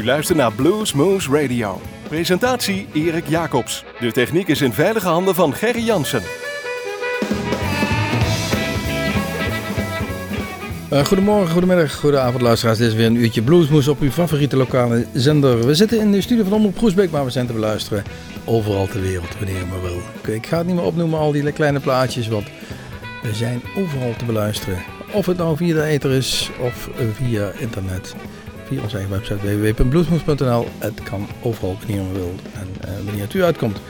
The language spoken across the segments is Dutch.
U luistert naar Blues Moose Radio. Presentatie Erik Jacobs. De techniek is in veilige handen van Gerry Jansen. Uh, goedemorgen, goedemiddag, goedenavond luisteraars. Dit is weer een uurtje Bluesmoes op uw favoriete lokale zender. We zitten in de studio van Omroep Groesbeek, maar we zijn te beluisteren overal ter wereld, wanneer maar wil. Ik ga het niet meer opnoemen, al die kleine plaatjes, want we zijn overal te beluisteren. Of het nou via de ether is of via internet via onze eigen website www.bluesmoes.nl. Het kan overal wanneer je wil en uh, wanneer het u uitkomt.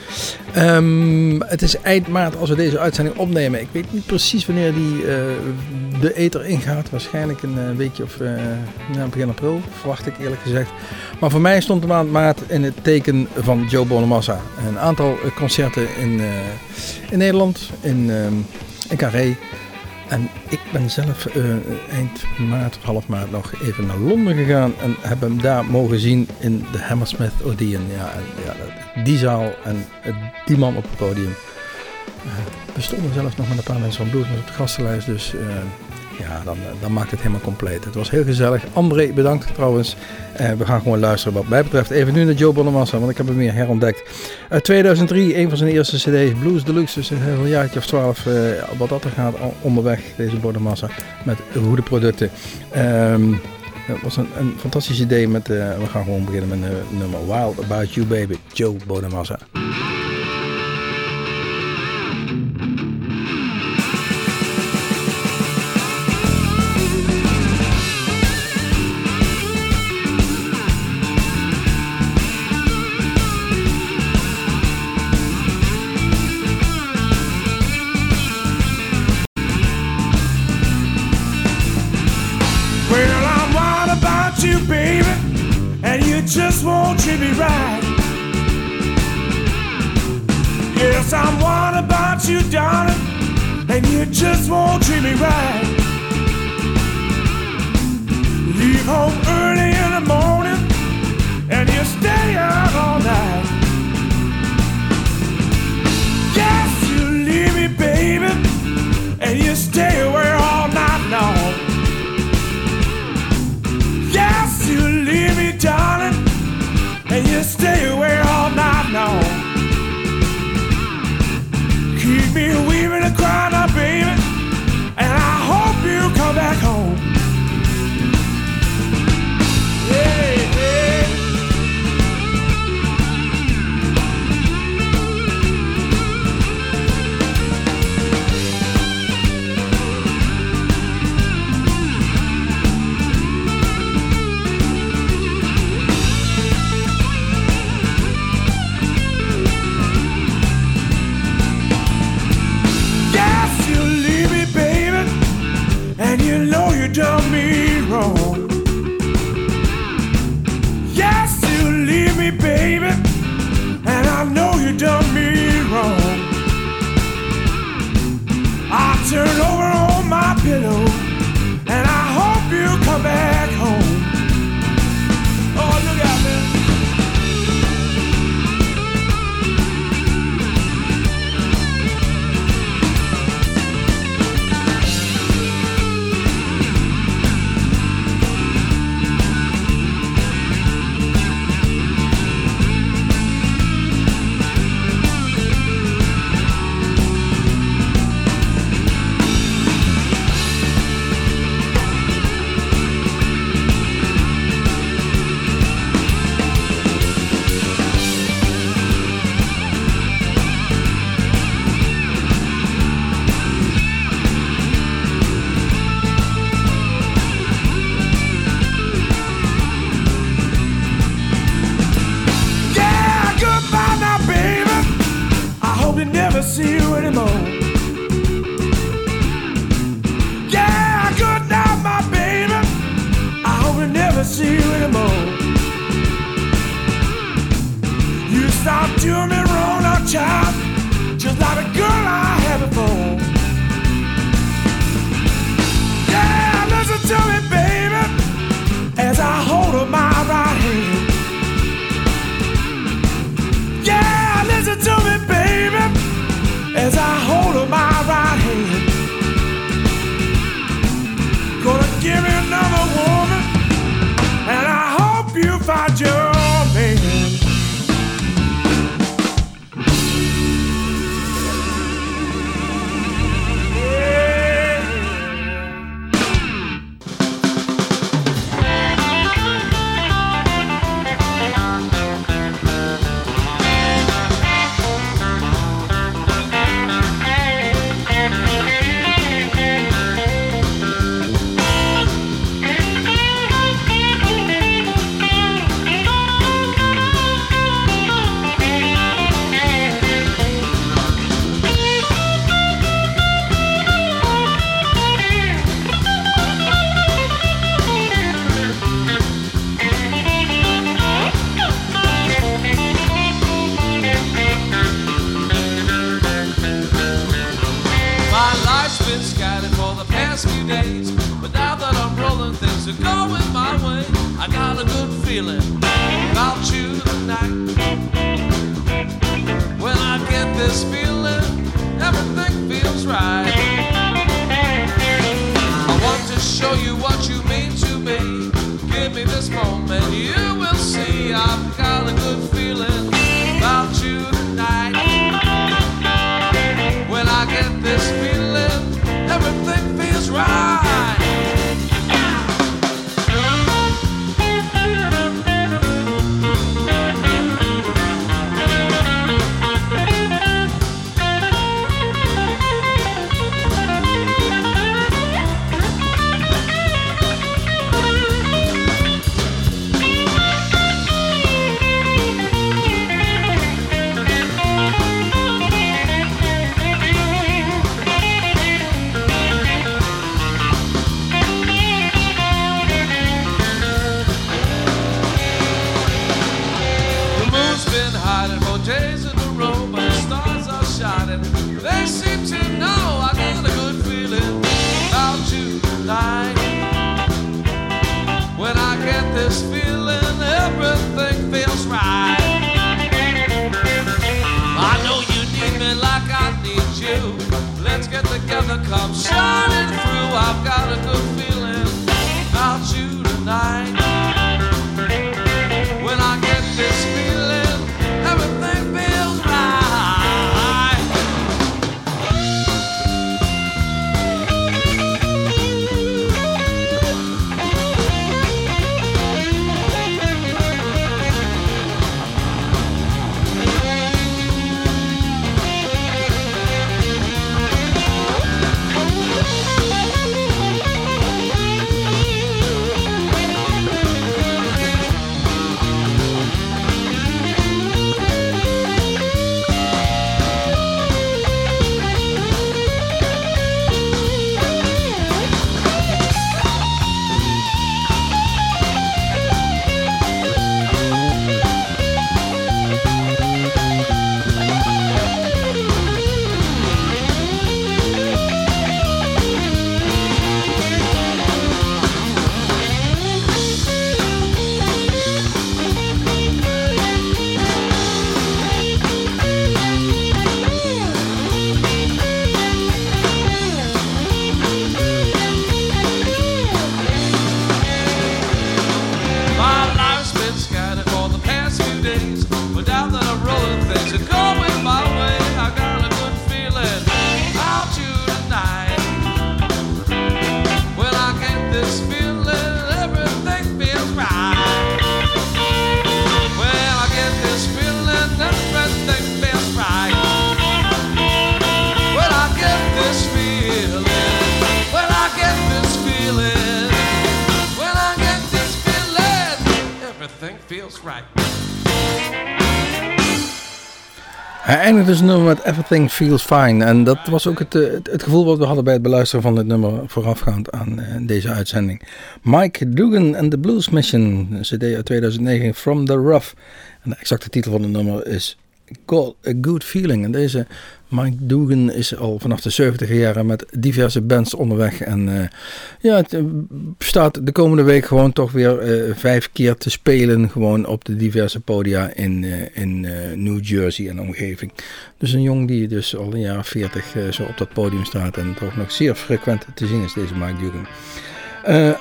Um, het is eind maart als we deze uitzending opnemen. Ik weet niet precies wanneer die uh, de ether ingaat. Waarschijnlijk een uh, weekje of nou, begin april, verwacht ik eerlijk gezegd. Maar voor mij stond de maand maart in het teken van Joe Bonamassa. Een aantal concerten in, in Nederland, in, in Carré. En ik ben zelf uh, eind maart half maart nog even naar Londen gegaan en heb hem daar mogen zien in de Hammersmith Odeon. Ja, ja, die zaal en die man op het podium. Uh, we stonden zelfs nog met een paar mensen van Blues op de gastenlijst, dus ja, dan, dan maakt het helemaal compleet. Het was heel gezellig. André, bedankt trouwens. Uh, we gaan gewoon luisteren wat mij betreft. Even nu naar Joe Bonamassa, want ik heb hem weer herontdekt. Uit 2003, een van zijn eerste cd's, Blues Deluxe. Dus een jaartje of twaalf, uh, wat dat er gaat, onderweg, deze Bonamassa. Met goede producten. Um, het was een, fantastisch idee. Met, we gaan gewoon beginnen met nummer Wild About You Baby, Joe Bonamassa. Just won't treat me right. Leave home Hij eindigt dus nummer met Everything Feels Fine. En dat was ook het, eh, het, het gevoel wat we hadden bij het beluisteren van dit nummer voorafgaand aan eh, deze uitzending. Mike Dugan and the Blues Mission, cd uit 2009, From the Rough. En de exacte titel van het nummer is Got a Good Feeling. En deze Mike Dugan is al vanaf de 70 jaren met diverse bands onderweg. En eh, ja, het eh, staat de komende week gewoon toch weer eh, vijf keer te spelen. Gewoon op de diverse podia in, in New Jersey en omgeving. Dus een jong die dus al een jaar 40 eh, zo op dat podium staat. En toch nog zeer frequent te zien is, deze Mike Dugan.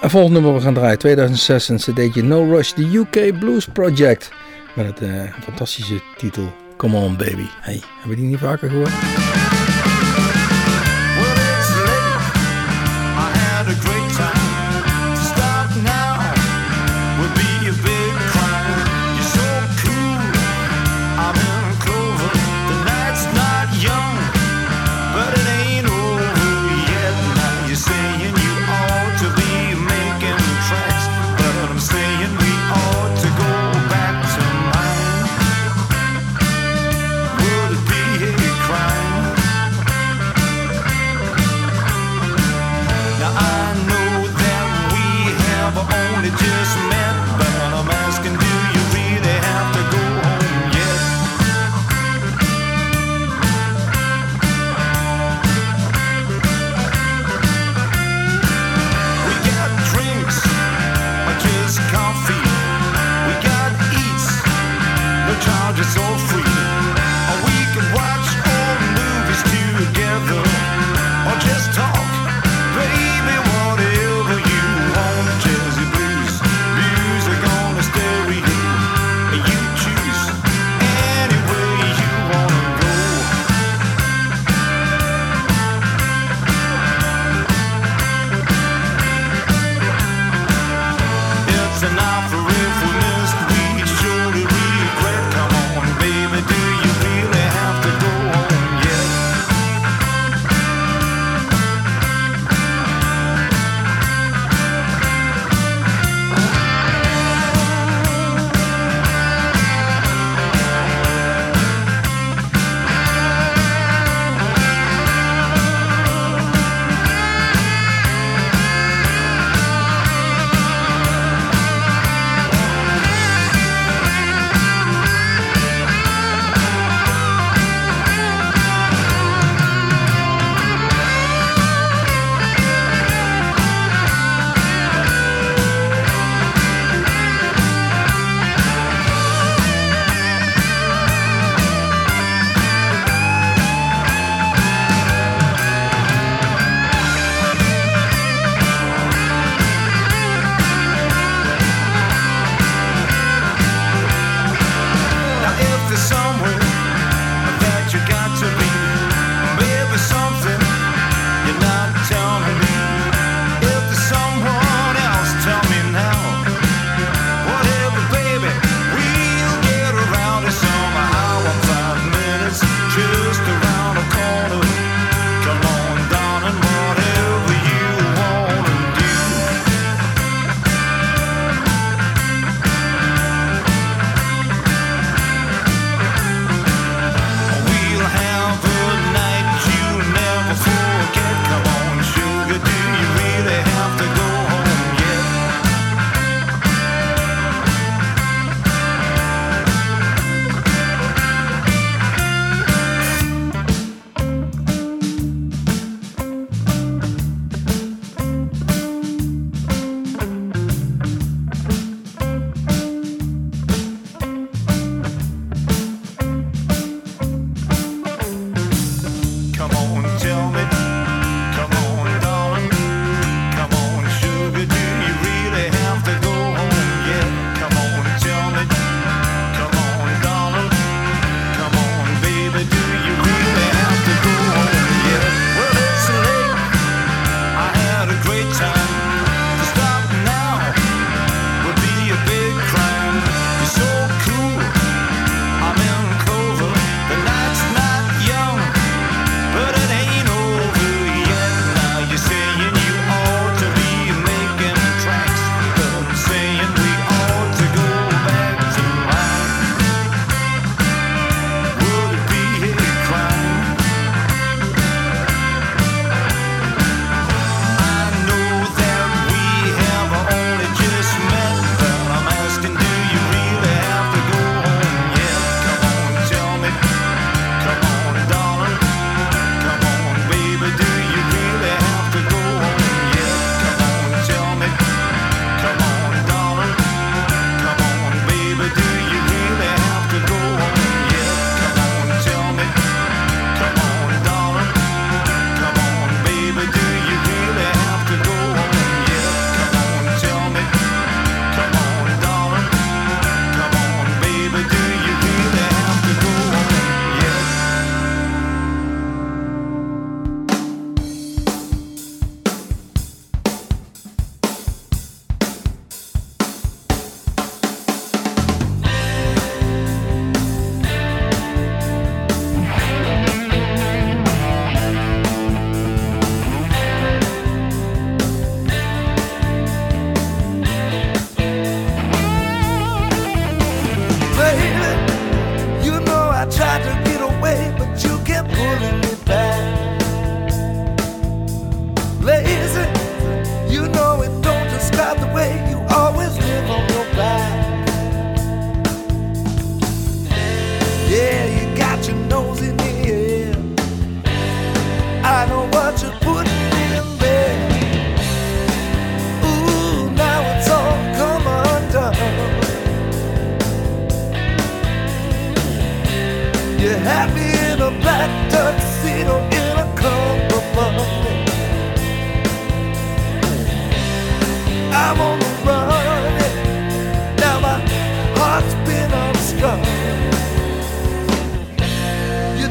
Een volgende nummer we gaan draaien. 2006 een cd'tje No Rush, The UK Blues Project. Met eh, fantastische titel Come On Baby. Hey, hebben we die niet vaker gehoord?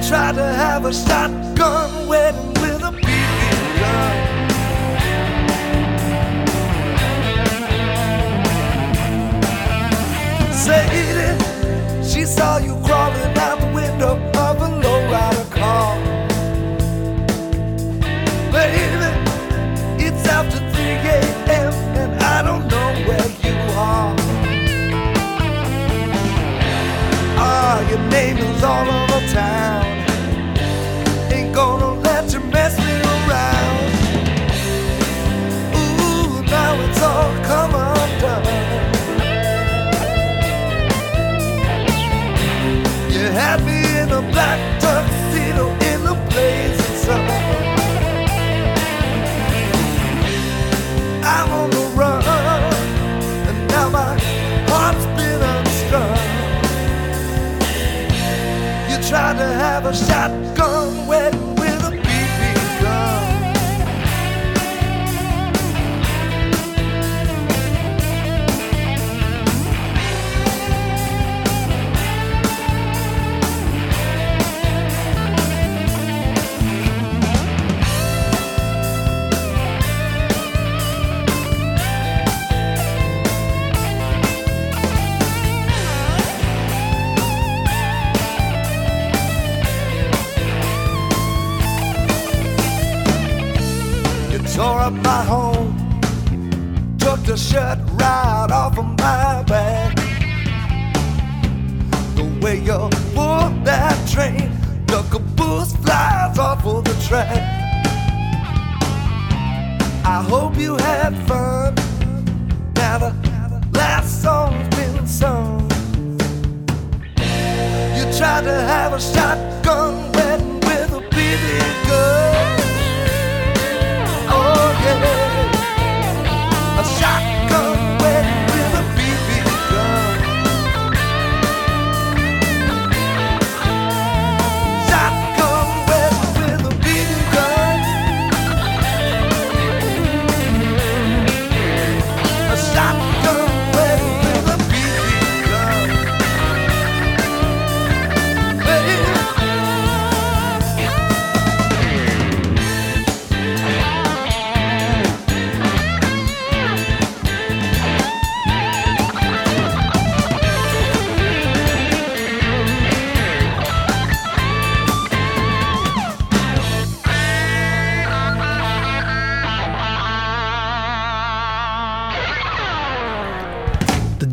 Tried to have a shotgun wedding with a BB gun. Sadie, she saw you crawling out the window of a lowrider car. Baby, it's after 3 a.m. and I don't know where you are. Ah, your name is all over town. In a black tuxedo in the blazing sun. I'm on the run, and now my heart's been unstrung. You tried to have a shotgun wedding up my home, took the shirt right off of my back. The way you pulled that train, the caboose flies off of the track. I hope you had fun. Now the last song's been sung. You tried to have a shotgun wedding with a BB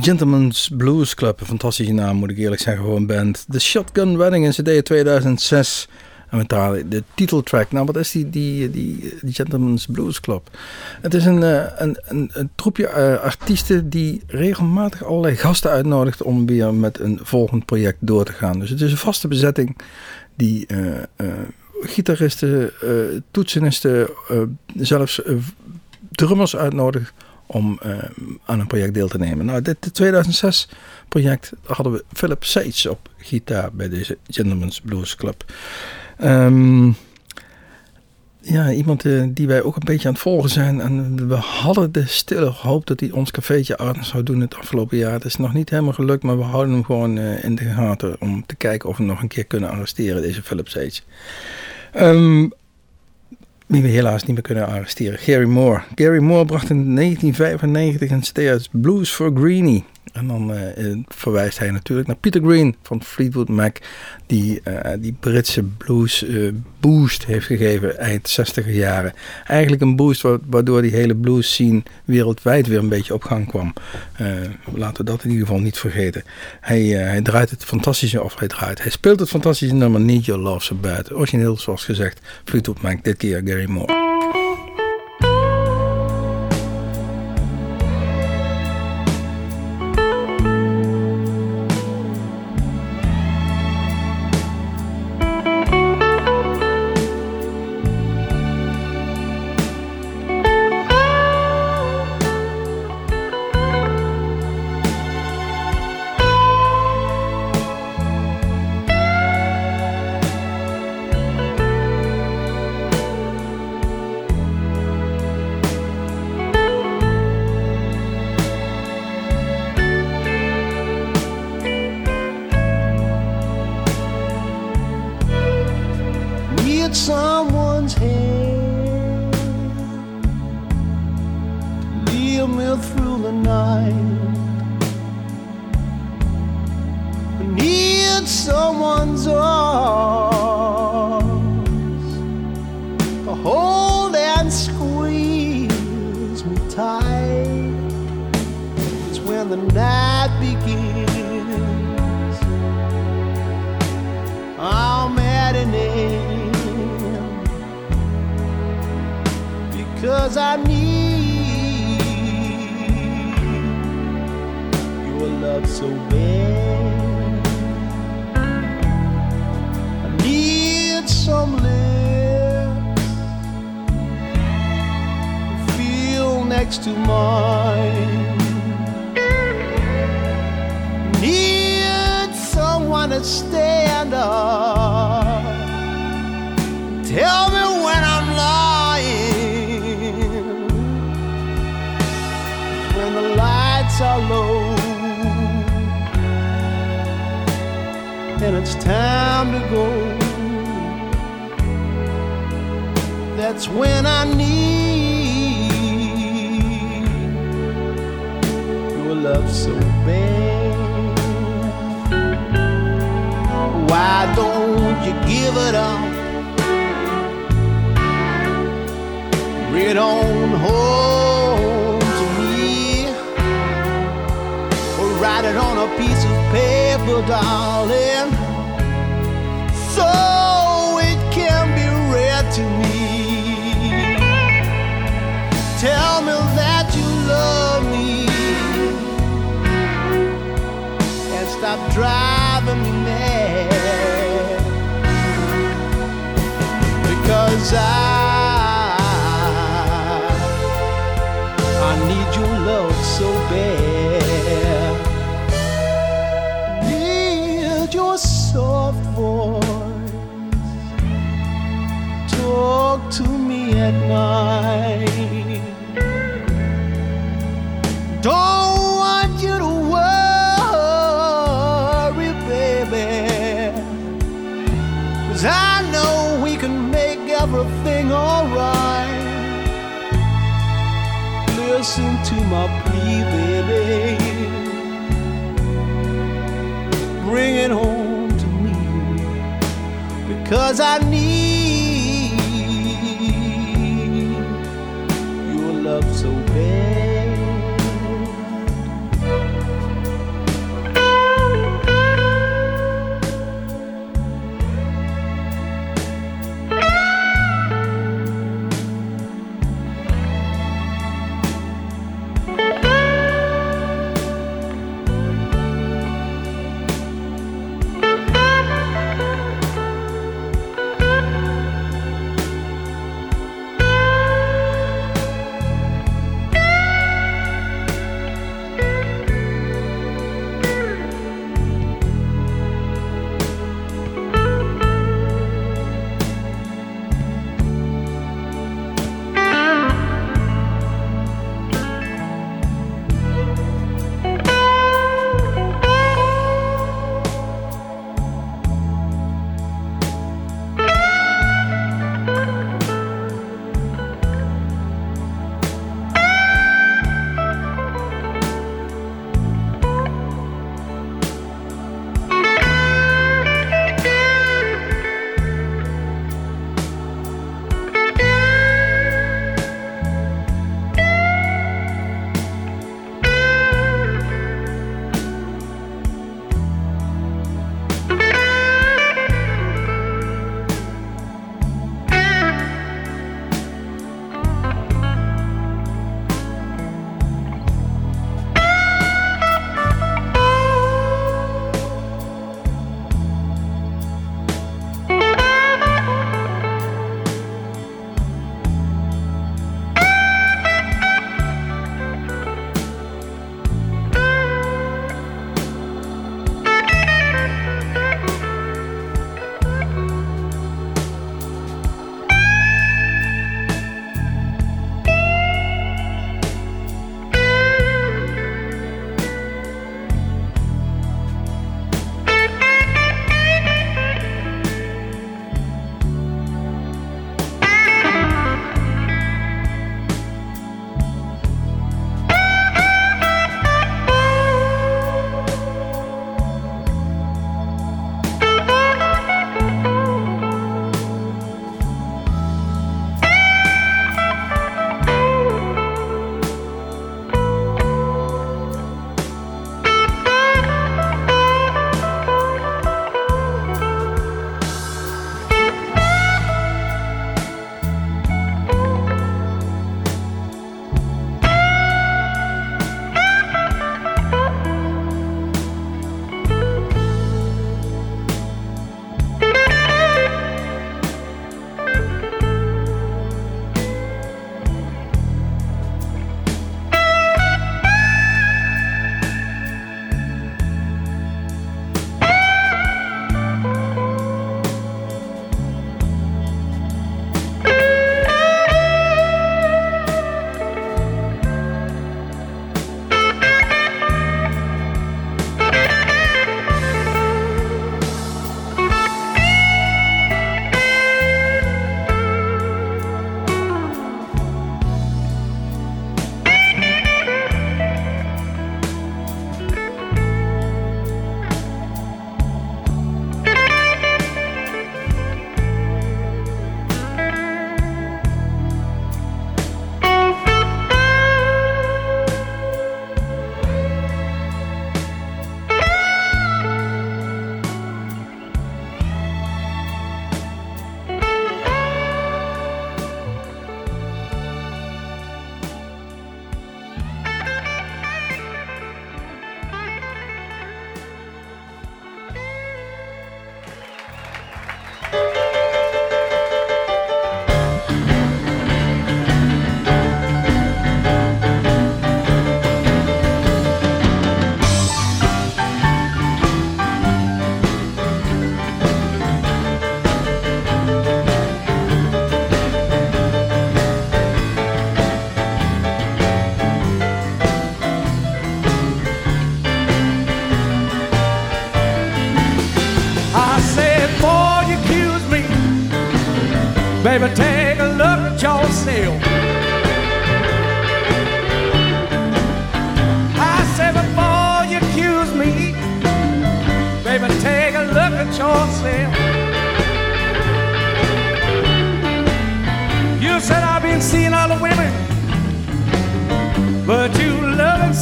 Gentleman's Blues Club, een fantastische naam moet ik eerlijk zeggen voor een band. The Shotgun Wedding in CD 2006. En we talen de titeltrack. Nou, wat is die, die, die, Gentleman's Blues Club? Het is een, eh, een, een, troepje eh, artiesten die regelmatig allerlei gasten uitnodigt om weer met een volgend project door te gaan. Dus het is een vaste bezetting die eh, gitaristen, toetsenisten, zelfs drummers uitnodigt om eh, aan een project deel te nemen. Nou, dit 2006 project hadden we Philip Sage op gitaar bij deze Gentleman's Blues Club. Ehm, ja, iemand eh, die wij ook een beetje aan het volgen zijn. En we hadden de stille hoop dat hij ons cafeetje aan zou doen het afgelopen jaar. Het is nog niet helemaal gelukt, maar we houden hem gewoon eh, in de gaten om te kijken of we hem nog een keer kunnen arresteren, deze Philip Sage. Ehm, wie we helaas niet meer kunnen arresteren. Gary Moore. Gary Moore bracht in 1995 een CD uit Blues for Greenie. En dan eh, verwijst hij natuurlijk naar Peter Green van Fleetwood Mac. Die eh, die Britse blues eh, boost heeft gegeven eind 60 jaren. Eigenlijk een boost wa- waardoor die hele blues scene wereldwijd weer een beetje op gang kwam. Laten we dat in ieder geval niet vergeten. Hij, hij draait het fantastische, of hij draait, hij speelt het fantastische nummer Need Your Love So Bad. Origineel zoals gezegd Fleetwood Mac, dit keer Gary Moore. Because I need your love so bad. I need some lips to feel next to mine. Need someone to stand up. Tell And it's time to go. That's when I need your love so bad. Why don't you give it up? It on home to me. Or write it on a piece of paper, darling. So it can be read to me. Tell me that you love me and stop driving me mad because I at night don't want you to worry, baby. Cause I know we can make everything alright. Listen to my plea, baby. Bring it home to me. Because I need so bad.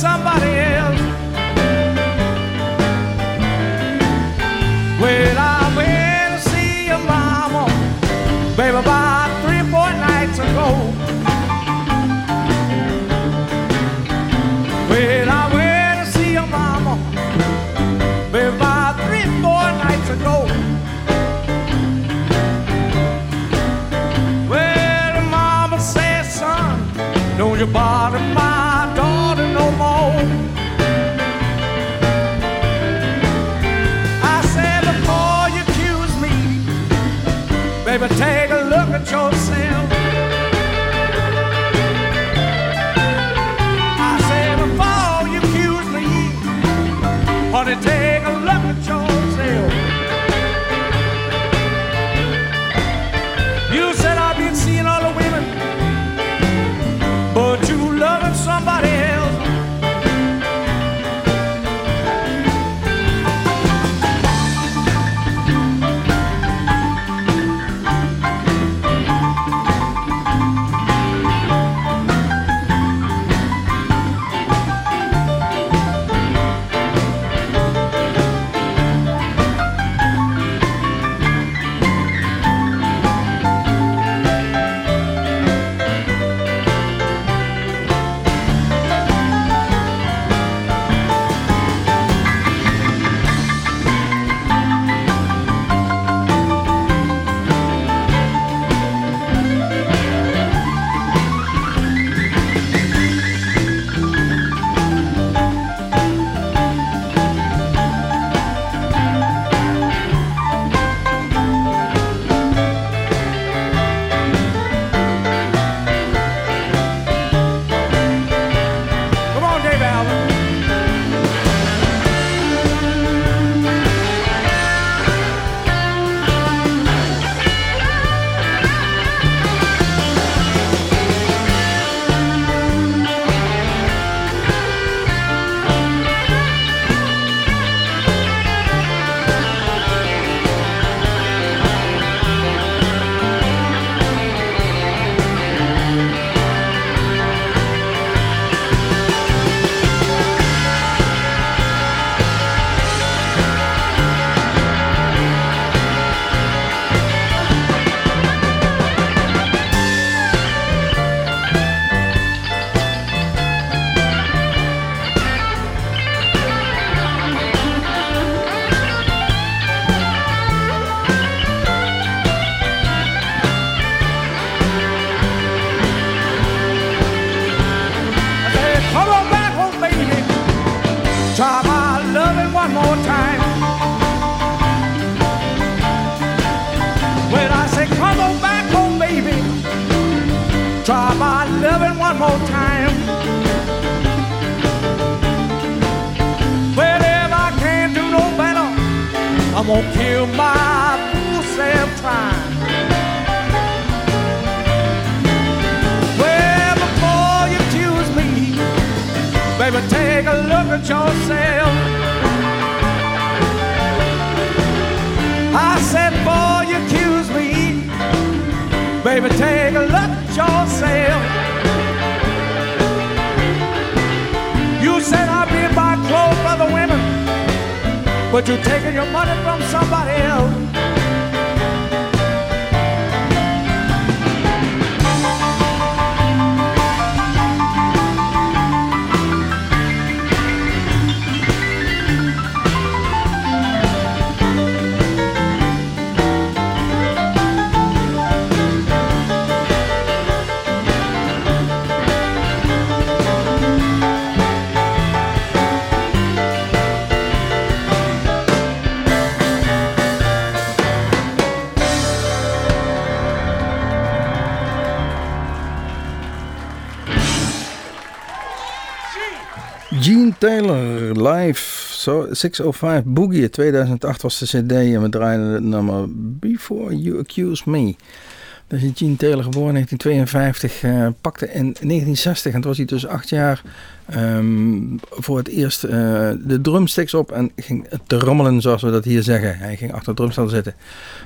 somebody. Baby, take a look at yourself. You said I'd be buying clothes for the women, but you're taking your money from somebody else. Taylor live. So, 605 Boogie. 2008 was de CD en we draaiden het nummer Before You Accuse Me. Dat is Gene Taylor geboren in 1952. Eh, pakte in 1960 en toen was hij dus acht jaar ehm, voor het eerst eh, de drumsticks op en ging te rommelen, zoals we dat hier zeggen. Hij ging achter het drumstel zitten.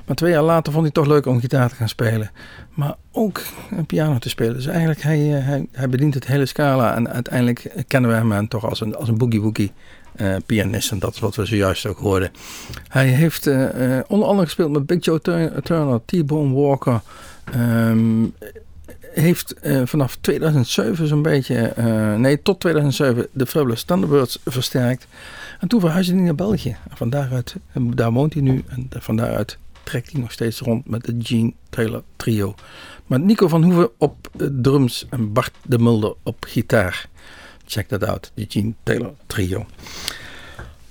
Maar twee jaar later vond hij het toch leuk om gitaar te gaan spelen. Maar ook een piano te spelen. Dus eigenlijk, hij, eh, hij, hij bedient het hele scala. En uiteindelijk kennen we hem toch als een, als een boogie-woogie eh, pianist. En dat is wat we zojuist ook hoorden. Hij heeft onder andere gespeeld met Big Joe Tur- Turner, T-Bone Walker. Ehm, heeft eh, vanaf 2007 zo'n beetje, eh, nee tot 2007, de Fabulous Thunderbirds versterkt. En toen verhuisde hij naar België. En van daaruit, daar woont hij nu. En van daaruit trekt hij nog steeds rond met de Gene Taylor Trio. Met Nico van Hoeven op eh, drums en Bart de Mulder op gitaar. Check that out, de Gene Taylor Trio.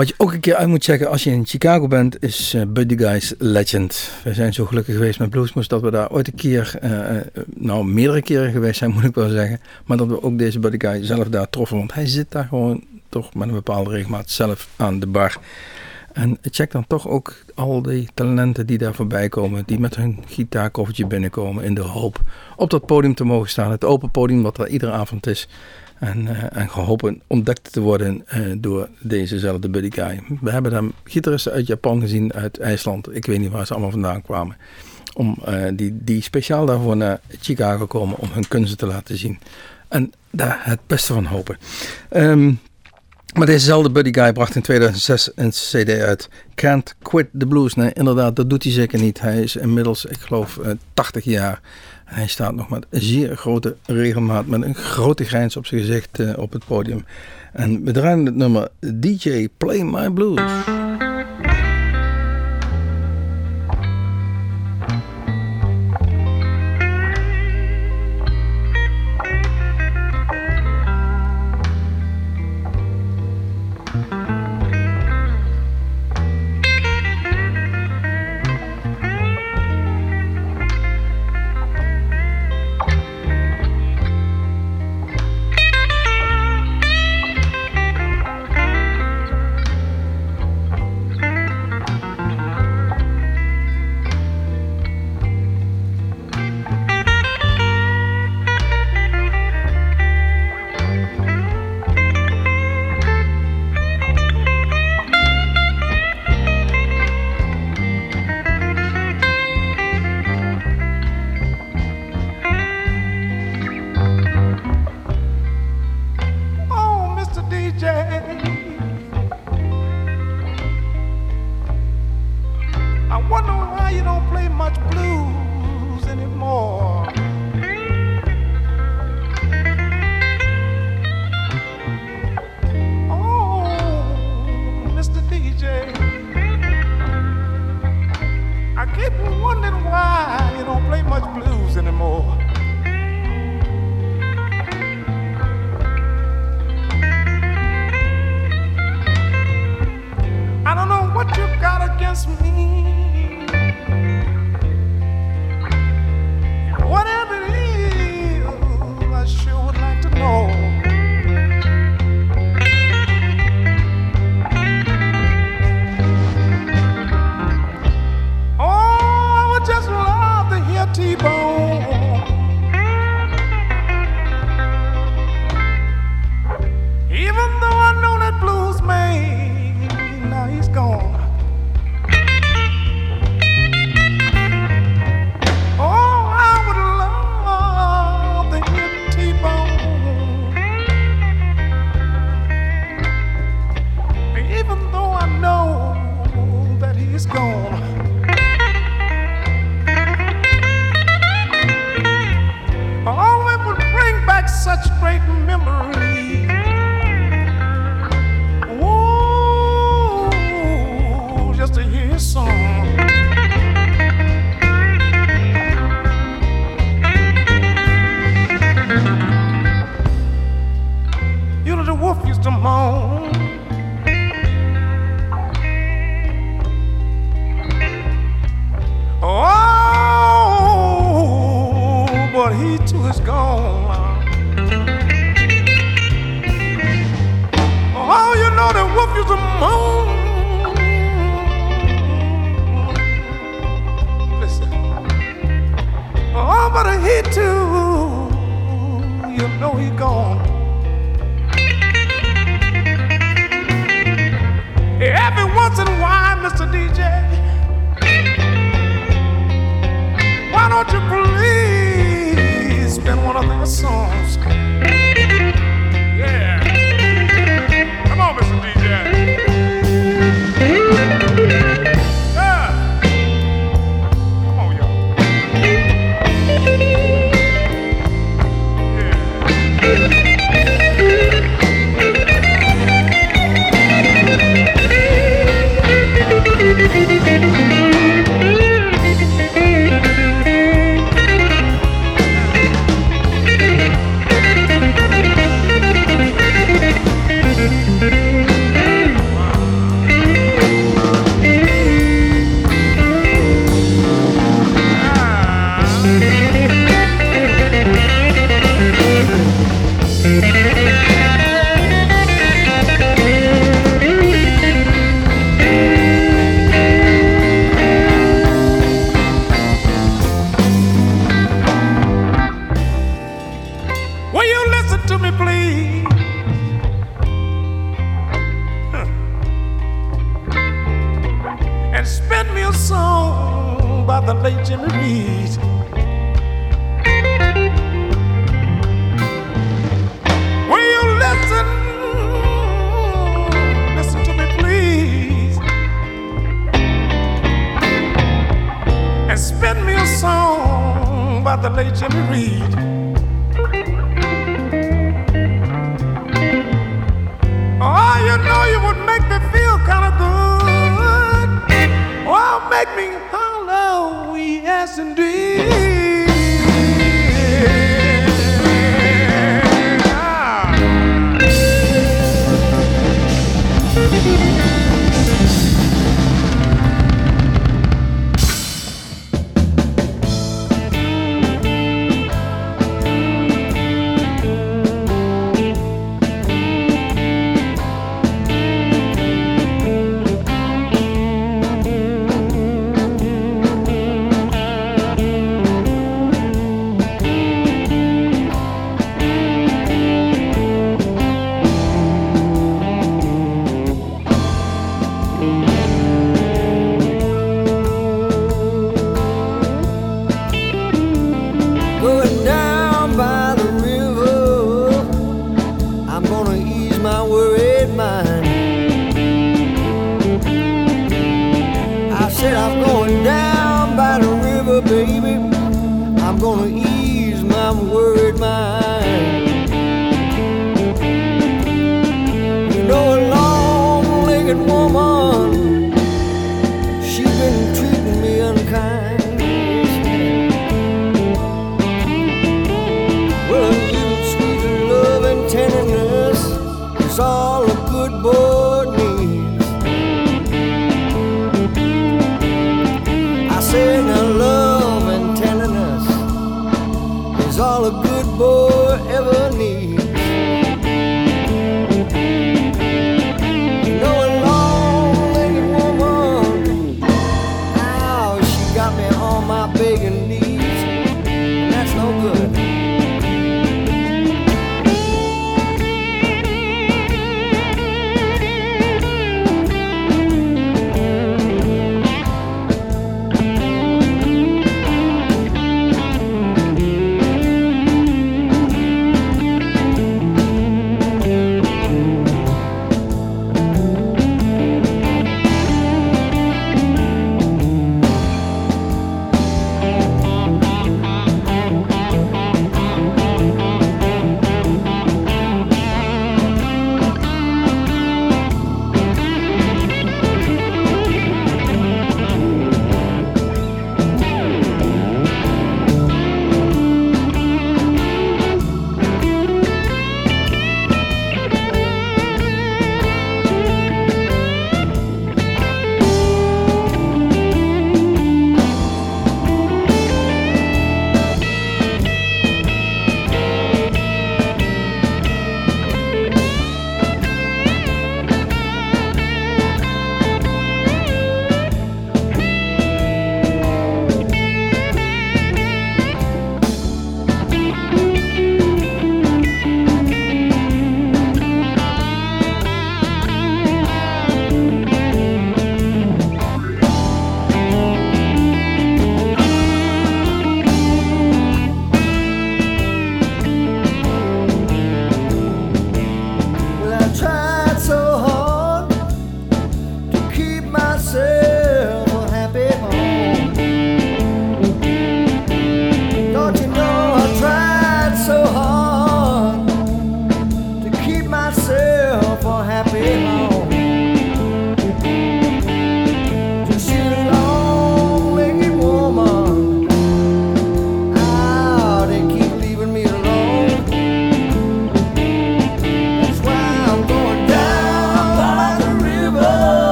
Wat je ook een keer uit moet checken als je in Chicago bent, is eh, Buddy Guy's Legend. We zijn zo gelukkig geweest met Bluesmoes dat we daar ooit een keer, eh, eh, nou meerdere keren geweest zijn moet ik wel zeggen. Maar dat we ook deze Buddy Guy zelf daar troffen, want hij zit daar gewoon toch met een bepaalde regelmaat zelf aan de bar. En check dan toch ook al die talenten die daar voorbij komen, die met hun gitaarkoffertje binnenkomen in de hoop op dat podium te mogen staan. Het open podium wat er iedere avond is. En, eh, en gehopen ontdekt te worden eh, door dezezelfde Buddy Guy. We hebben dan gitaristen uit Japan gezien, uit IJsland. Ik weet niet waar ze allemaal vandaan kwamen. Om, eh, die, die speciaal daarvoor naar Chicago komen om hun kunsten te laten zien. En daar het beste van hopen. Ehm, maar dezezelfde Buddy Guy bracht in 2006 een cd uit. Can't Quit the Blues. Nee, inderdaad, dat doet hij zeker niet. Hij is inmiddels, ik geloof, eh, 80 jaar. Hij staat nog met zeer grote regelmaat, met een grote grijns op zijn gezicht eh, op het podium. En we draaien het nummer DJ Play My Blues. to me, please. And spin me a song by the late Jimmy Reed. Will you listen? Listen to me, please. And spin me a song by the late Jimmy Reed. know you would make me feel kind of good. Oh, make me hollow, oh, yes, indeed. naked woman.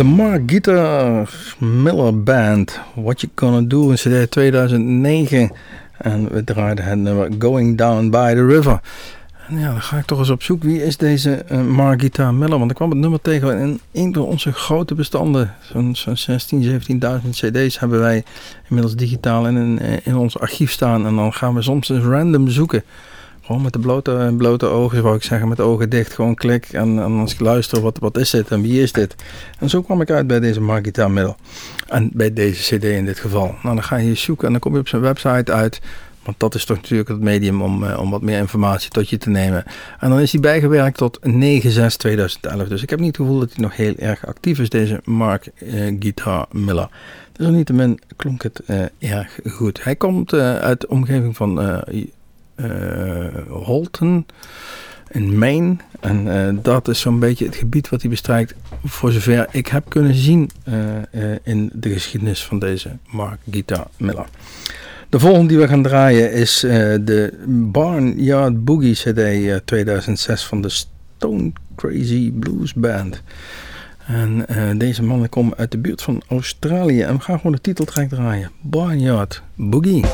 De Mark Guitar Miller Band. What You Gonna Do in CD 2009. En we draaiden het nummer Going Down by the River. En ja, dan ga ik toch eens op zoek. Wie is deze eh, Mark Guitar Miller? Want ik kwam het nummer tegen in een van onze grote bestanden. Zo'n zo'n 16, 17.000 cd's hebben wij inmiddels digitaal in, in, in ons archief staan. En dan gaan we soms eens random zoeken. Met de blote, blote ogen, zou ik zeggen, met ogen dicht. Gewoon klik en, en als ik luister, wat, wat is dit en wie is dit? En zo kwam ik uit bij deze Margita Middel. En bij deze cd in dit geval. Nou, dan ga je zoeken en dan kom je op zijn website uit. Want dat is toch natuurlijk het medium om, eh, om wat meer informatie tot je te nemen. En dan is hij bijgewerkt tot 9-6-2011. Dus ik heb niet het gevoel dat hij nog heel erg actief is, deze Mark eh, Guitar Miller. Desalniettemin klonk het eh, erg goed. Hij komt eh, uit de omgeving van eh, Holton in Maine. En eh, dat is zo'n beetje het gebied wat hij bestrijkt, voor zover ik heb kunnen zien eh, in de geschiedenis van deze Mark Guitar Miller. De volgende die we gaan draaien is de Barnyard Boogie CD eh, 2006 van de Stone Crazy Blues Band. En deze mannen komen uit de buurt van Australië en we gaan gewoon de titeltrack draaien. Barnyard Boogie.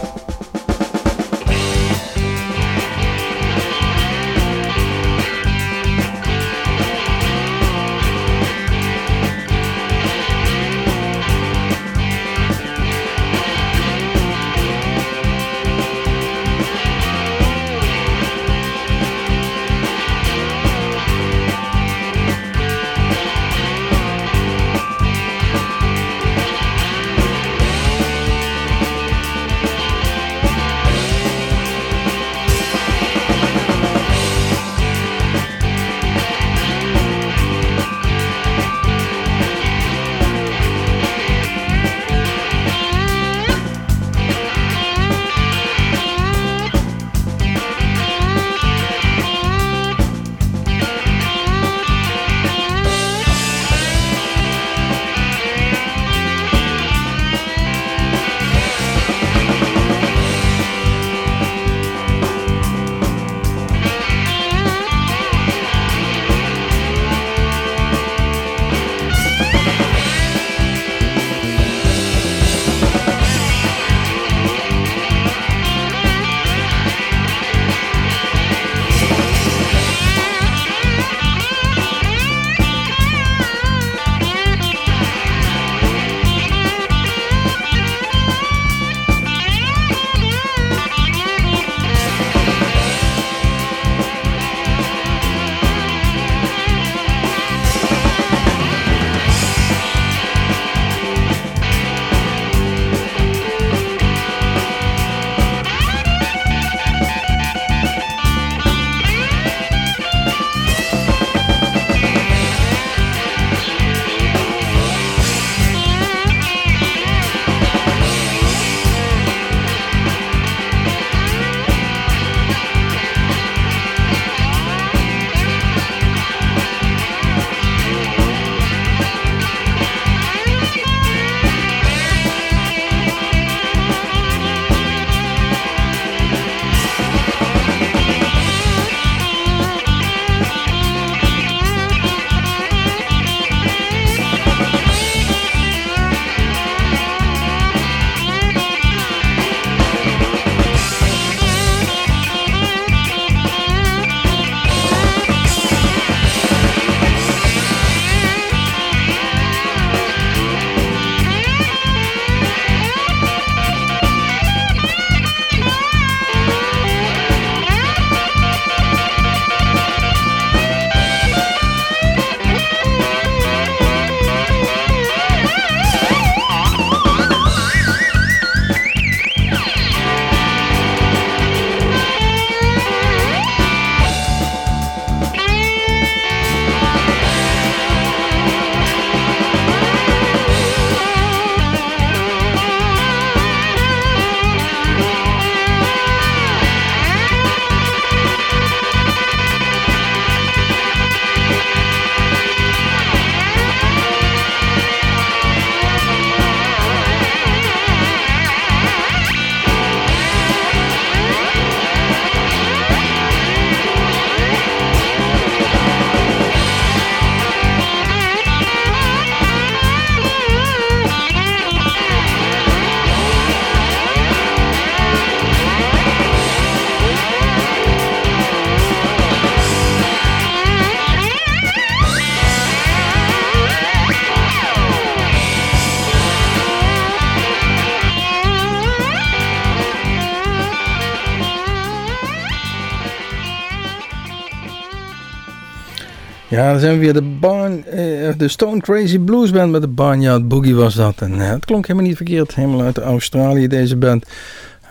Dan zijn we weer de, barn, eh, de Stone Crazy Blues Band met de Barnyard Boogie was dat. En eh, het klonk helemaal niet verkeerd. Helemaal uit Australië deze band.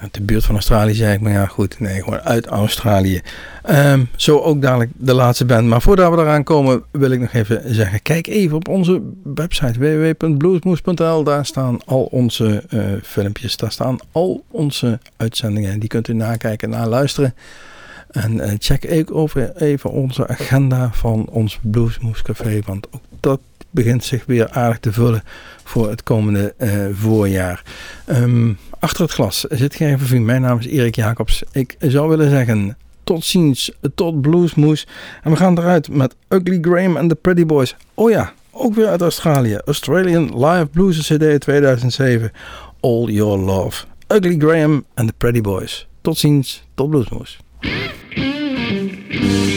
Uit de buurt van Australië zeg ik, maar ja goed, nee, gewoon uit Australië. Ehm, zo ook dadelijk de laatste band. Maar voordat we eraan komen wil ik nog even zeggen, kijk even op onze website www.bluesmoes.nl. Daar staan al onze eh, filmpjes, daar staan al onze uitzendingen. Die kunt u nakijken, naluisteren. En eh, check ook even onze agenda van ons Bluesmoes Café. Want ook dat begint zich weer aardig te vullen voor het komende eh, voorjaar. Ehm, achter het glas zit van Vien. Mijn naam is Erik Jacobs. Ik zou willen zeggen tot ziens, tot Bluesmoes. En we gaan eruit met Ugly Graham en the Pretty Boys. Oh ja, ook weer uit Australië. Australian Live Blues CD 2007. All Your Love. Ugly Graham and the Pretty Boys. Tot ziens, tot Bluesmoes. Thank you.